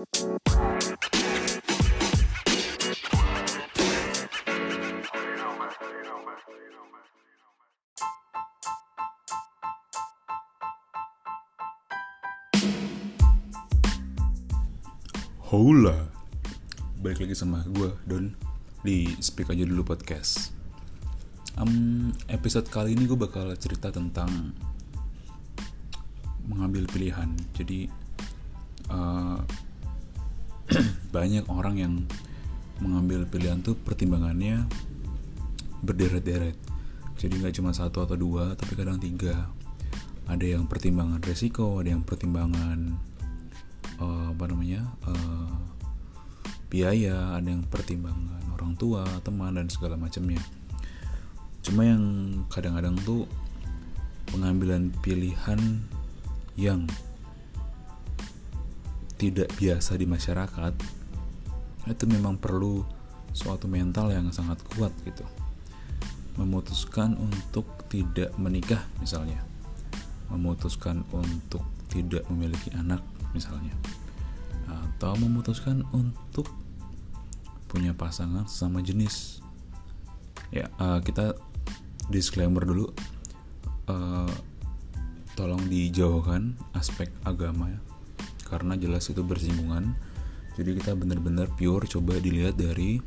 Hola. Balik lagi sama gue Don Di Speak Aja Dulu Podcast. Um, Episode kali ini gue bakal cerita tentang Mengambil pilihan. Jadi uh, Banyak orang yang Mengambil pilihan tuh pertimbangannya Berderet-deret Jadi gak cuma satu atau dua Tapi kadang tiga. Ada yang pertimbangan resiko Ada yang pertimbangan uh, apa namanya uh, biaya ada yang pertimbangan orang tua teman dan segala macamnya. Cuma yang kadang-kadang tuh pengambilan pilihan yang tidak biasa di masyarakat itu memang perlu suatu mental yang sangat kuat gitu. Memutuskan untuk tidak menikah misalnya. Memutuskan untuk tidak memiliki anak misalnya. Atau memutuskan untuk punya pasangan sama jenis. Ya uh, kita disclaimer dulu. Uh, tolong dijauhkan aspek agama ya karena jelas itu bersinggungan jadi kita benar-benar pure coba dilihat dari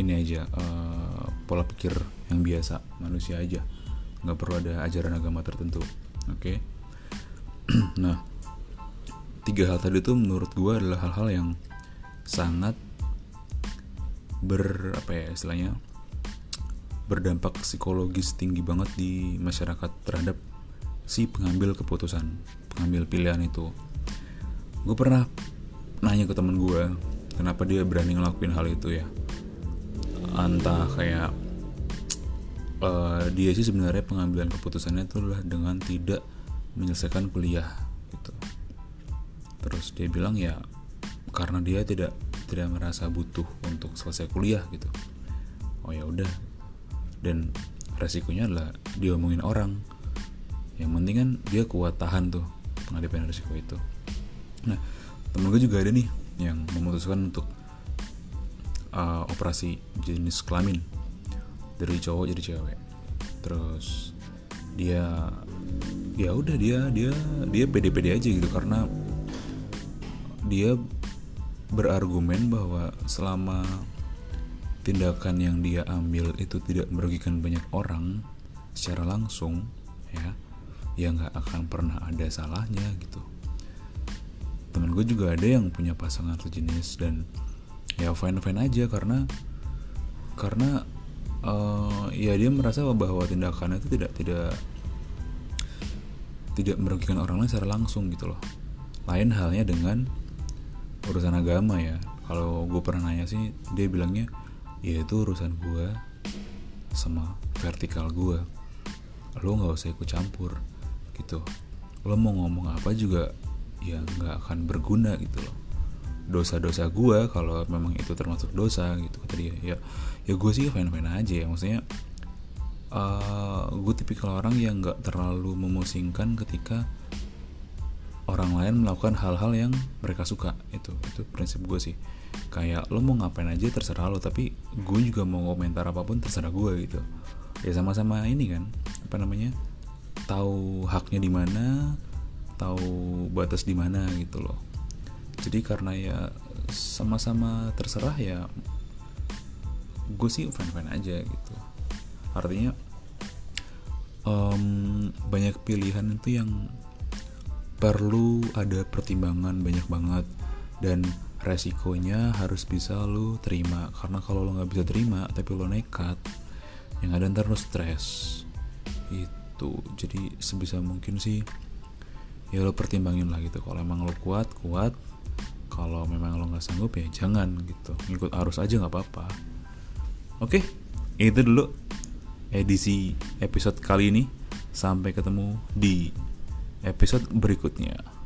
ini aja uh, pola pikir yang biasa manusia aja nggak perlu ada ajaran agama tertentu oke okay? nah tiga hal tadi itu menurut gue adalah hal-hal yang sangat ber apa ya istilahnya berdampak psikologis tinggi banget di masyarakat terhadap si pengambil keputusan pengambil pilihan itu gue pernah nanya ke temen gue kenapa dia berani ngelakuin hal itu ya? Entah kayak uh, dia sih sebenarnya pengambilan keputusannya itu adalah dengan tidak menyelesaikan kuliah terus dia bilang ya karena dia tidak tidak merasa butuh untuk selesai kuliah gitu. Oh ya udah. Dan resikonya adalah diomongin orang. Yang penting kan dia kuat tahan tuh menghadapi resiko itu. Nah temen gue juga ada nih yang memutuskan untuk uh, operasi jenis kelamin. Dari cowok jadi cewek. Terus dia ya udah dia dia dia pede-pede aja gitu karena dia berargumen bahwa selama tindakan yang dia ambil itu tidak merugikan banyak orang secara langsung ya ya nggak akan pernah ada salahnya gitu temen gue juga ada yang punya pasangan sejenis dan ya fine fine aja karena karena uh, ya dia merasa bahwa tindakannya itu tidak tidak tidak merugikan orang lain secara langsung gitu loh. Lain halnya dengan urusan agama ya. Kalau gue pernah nanya sih dia bilangnya ya itu urusan gue sama vertikal gue lo nggak usah ikut campur gitu. Lo mau ngomong apa juga ya nggak akan berguna gitu loh. Dosa-dosa gue kalau memang itu termasuk dosa gitu kata dia ya ya gue sih fine fine aja ya. Maksudnya uh, gue tipikal orang yang nggak terlalu memusingkan ketika orang lain melakukan hal-hal yang mereka suka itu itu prinsip gue sih. Kayak lo mau ngapain aja terserah lo tapi gue juga mau komentar apa pun terserah gue gitu. Ya sama-sama ini kan apa namanya tahu haknya di mana tahu batas di mana gitu loh. Jadi karena ya sama-sama terserah ya gue sih fan fan aja gitu. Artinya um, banyak pilihan itu yang perlu ada pertimbangan banyak banget dan resikonya harus bisa lo terima. Karena kalau lo nggak bisa terima tapi lo nekat yang ada ntar lo stres. Itu. Jadi sebisa mungkin sih ya lo pertimbangin lah gitu. Kalau emang lo kuat kuat. Kalau memang lo nggak sanggup ya jangan gitu. Ngikut arus aja nggak apa-apa. Oke itu dulu edisi episode kali ini. Sampai ketemu di episode berikutnya.